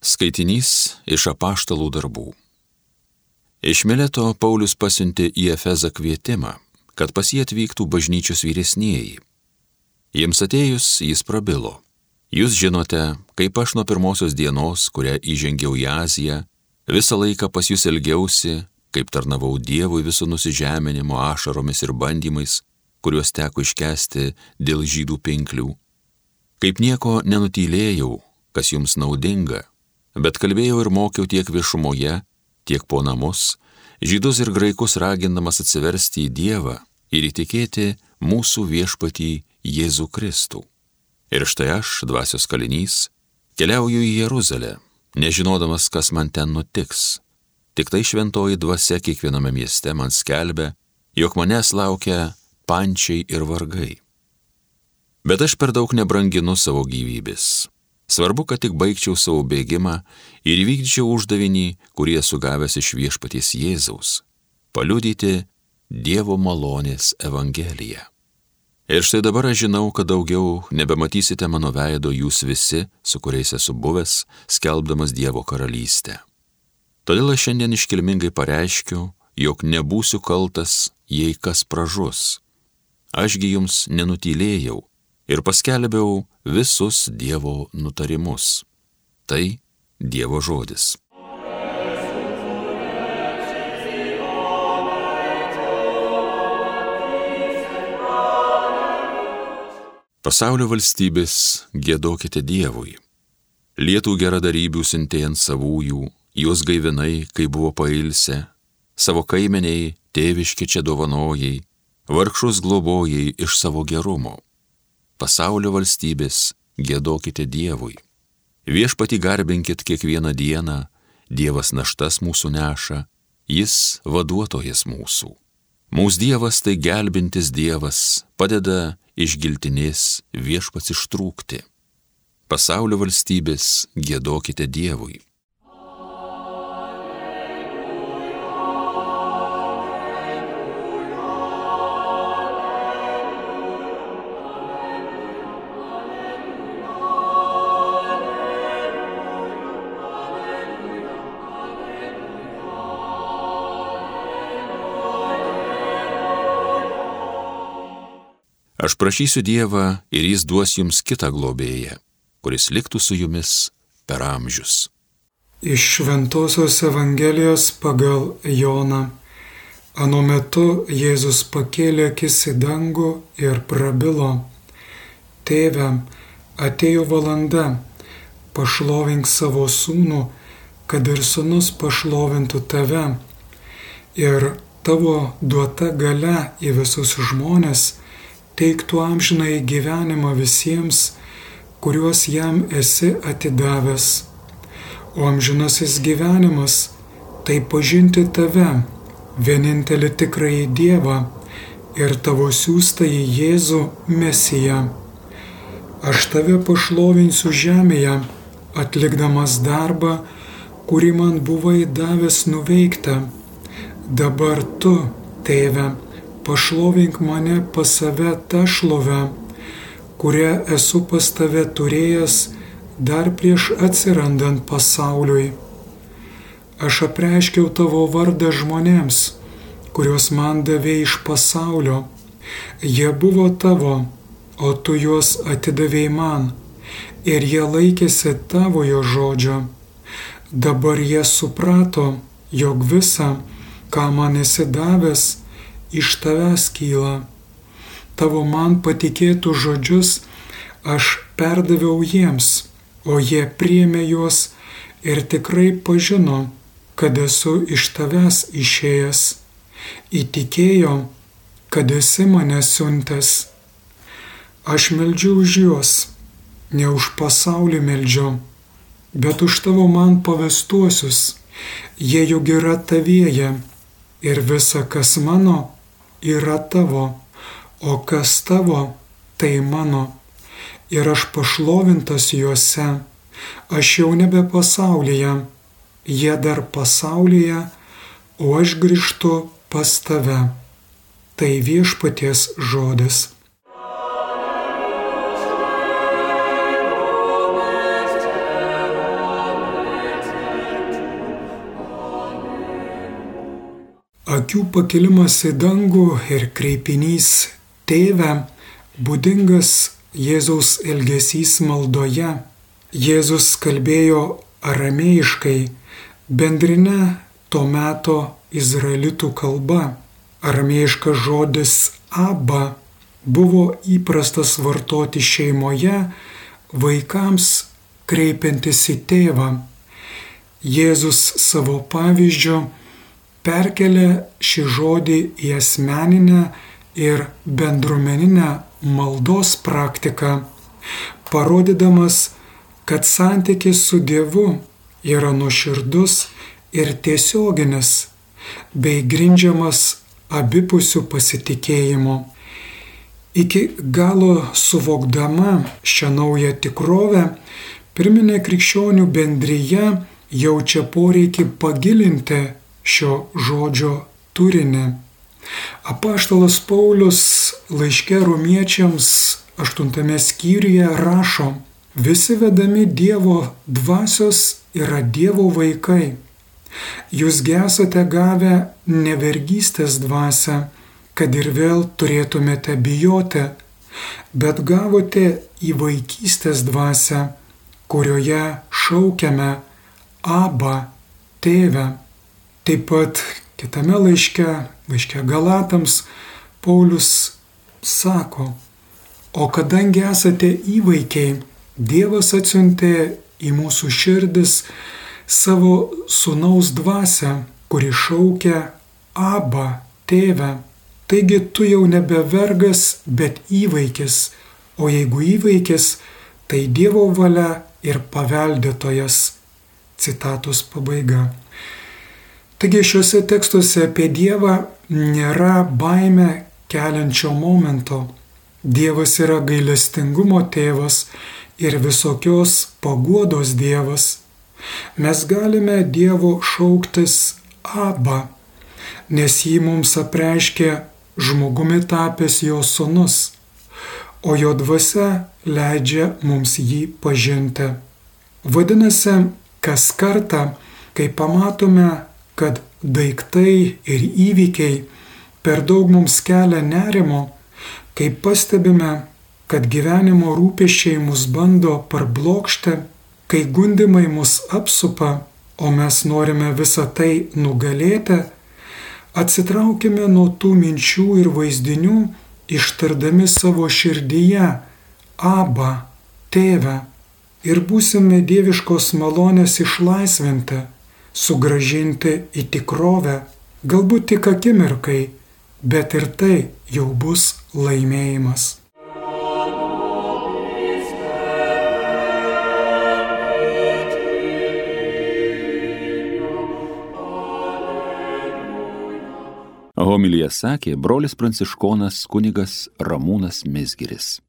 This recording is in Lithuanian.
Skaitinys iš apaštalų darbų. Iš Mileto Paulius pasiuntė į Efezą kvietimą, kad pas jį atvyktų bažnyčios vyresnieji. Jiems atėjus jis prabilo. Jūs žinote, kaip aš nuo pirmosios dienos, kurią įžengiau į Aziją, visą laiką pas jūs elgiausi, kaip tarnavau Dievui visų nusižeminimo ašaromis ir bandymais, kuriuos teko iškesti dėl žydų pinklių. Kaip nieko nenutylėjau, kas jums naudinga, bet kalbėjau ir mokiau tiek viešumoje, tiek po namus, žydus ir graikus ragindamas atsiversti į Dievą ir įtikėti mūsų viešpatį Jėzų Kristų. Ir štai aš, dvasios kalinys, keliauju į Jeruzalę, nežinodamas, kas man ten nutiks. Tik tai šventoji dvasia kiekviename mieste man skelbia, jog manęs laukia pančiai ir vargai. Bet aš per daug nebranginu savo gyvybės Svarbu, kad tik baigčiau savo bėgimą ir įvykdyčiau uždavinį, kurį esu gavęs iš viešpaties Jėzaus - paliudyti Dievo malonės Evangeliją. Ir štai dabar aš žinau, kad daugiau nebematysite mano veido jūs visi, su kuriais esu buvęs, skelbdamas Dievo karalystę. Todėl aš šiandien iškilmingai pareiškiu, jog nebūsiu kaltas, jei kas pražus. Ašgi jums nenutylėjau, ir paskelbiau visus Dievo nutarimus. Tai Dievo žodis. Pasaulio valstybės gėdokite Dievui. Lietų geradarybių sintė ant savųjų, juos gaivinai, kai buvo pailsę, savo kaimeniai, tėviški čia dovanojai, vargšus globojai iš savo gerumo pasaulio valstybės gėdokite Dievui. Viešpati garbinkit kiekvieną dieną, Dievas naštas mūsų neša, Jis vaduotojas mūsų. Mūsų Dievas tai gelbintis Dievas, padeda iš giltinės viešpats ištrūkti. Pasaulio valstybės gėdokite Dievui. Aš prašysiu Dievą ir Jis duos jums kitą globėją, kuris liktų su jumis per amžius. Iš Šventojios Evangelijos pagal Joną. Anu metu Jėzus pakėlė akis į dangų ir prabilo. Tėve, atėjo valanda, pašlovink savo sūnų, kad ir sūnus pašlovintų tave. Ir tavo duota gale į visus žmonės teiktų amžinai gyvenimą visiems, kuriuos jam esi atidavęs. O amžinasis gyvenimas tai pažinti tave, vienintelį tikrąjį Dievą ir tavo siūstąjį Jėzų Mesiją. Aš tave pašlovinsiu žemėje, atlikdamas darbą, kurį man buvai davęs nuveikti. Dabar tu, tėve, pašlovink mane pas save tą šlovę, kurią esu pas tave turėjęs dar prieš atsirandant pasauliui. Aš apreiškiau tavo vardą žmonėms, kuriuos man davė iš pasaulio. Jie buvo tavo, o tu juos atidavėjai man, ir jie laikėsi tavojo žodžio. Dabar jie suprato, jog visa, ką man esi davęs, iš tavęs kyla. Tavo man patikėtų žodžius aš perdaviau jiems, o jie priemė juos ir tikrai pažino, kad esu iš tavęs išėjęs. Įtikėjo, kad esi mane siuntęs. Aš meldžiu už juos, ne už pasaulį meldžiu, bet už tavo man pavestuosius. Jie juk yra tavieje ir visa, kas mano, yra tavo, o kas tavo, tai mano. Ir aš pašlovintas juose, aš jau nebe pasaulyje, jie dar pasaulyje, o aš grįžtu pas tave. Tai viešpaties žodis. Akių pakelimas į dangų ir kreipinys tėvę būdingas Jėzaus elgesys maldoje. Jėzus kalbėjo aramėjiškai, bendrinė to meto izraelitų kalba. Aramėjiškas žodis aba buvo įprastas vartoti šeimoje vaikams kreipiantis į tėvą. Jėzus savo pavyzdžiu perkelė šį žodį į asmeninę ir bendruomeninę maldos praktiką, parodydamas, kad santykis su Dievu yra nuoširdus ir tiesioginis, bei grindžiamas abipusių pasitikėjimo. Iki galo suvokdama šią naują tikrovę, Pirminė krikščionių bendryje jaučia poreikį pagilinti šio žodžio turinį. Apaštalas Paulius laiške romiečiams 8 skyriuje rašo, visi vedami Dievo dvasios yra Dievo vaikai. Jūs gesate gavę nevergystės dvasę, kad ir vėl turėtumėte bijoti, bet gavote į vaikystės dvasę kurioje šaukiame Abba, tėvę. Taip pat kitame laiške, laiške Galatams, Paulius sako, o kadangi esate įvaikiai, Dievas atsiuntė į mūsų širdis savo sunaus dvasę, kuri šaukia Abba, tėvę. Taigi tu jau nebe vergas, bet įvaikis, o jeigu įvaikis, tai Dievo valia ir paveldėtojas. Citatos pabaiga. Taigi šiuose tekstuose apie Dievą nėra baime keliančio momento. Dievas yra gailestingumo tėvas ir visokios paguodos Dievas. Mes galime Dievo šauktis Abba, nes jį mums apreiškė žmogumi tapęs jo sunus o jo dvasia leidžia mums jį pažinti. Vadinasi, kas kartą, kai pamatome, kad daiktai ir įvykiai per daug mums kelia nerimo, kai pastebime, kad gyvenimo rūpešiai mus bando parblokšti, kai gundimai mus apsupa, o mes norime visą tai nugalėti, atsitraukime nuo tų minčių ir vaizdinių, ištardami savo širdyje Aba, tėvę ir būsime dieviškos malonės išlaisvinti, sugražinti į tikrovę, galbūt tik akimirkai, bet ir tai jau bus laimėjimas. Homilyje sakė brolis pranciškonas kunigas Ramūnas Mesgiris.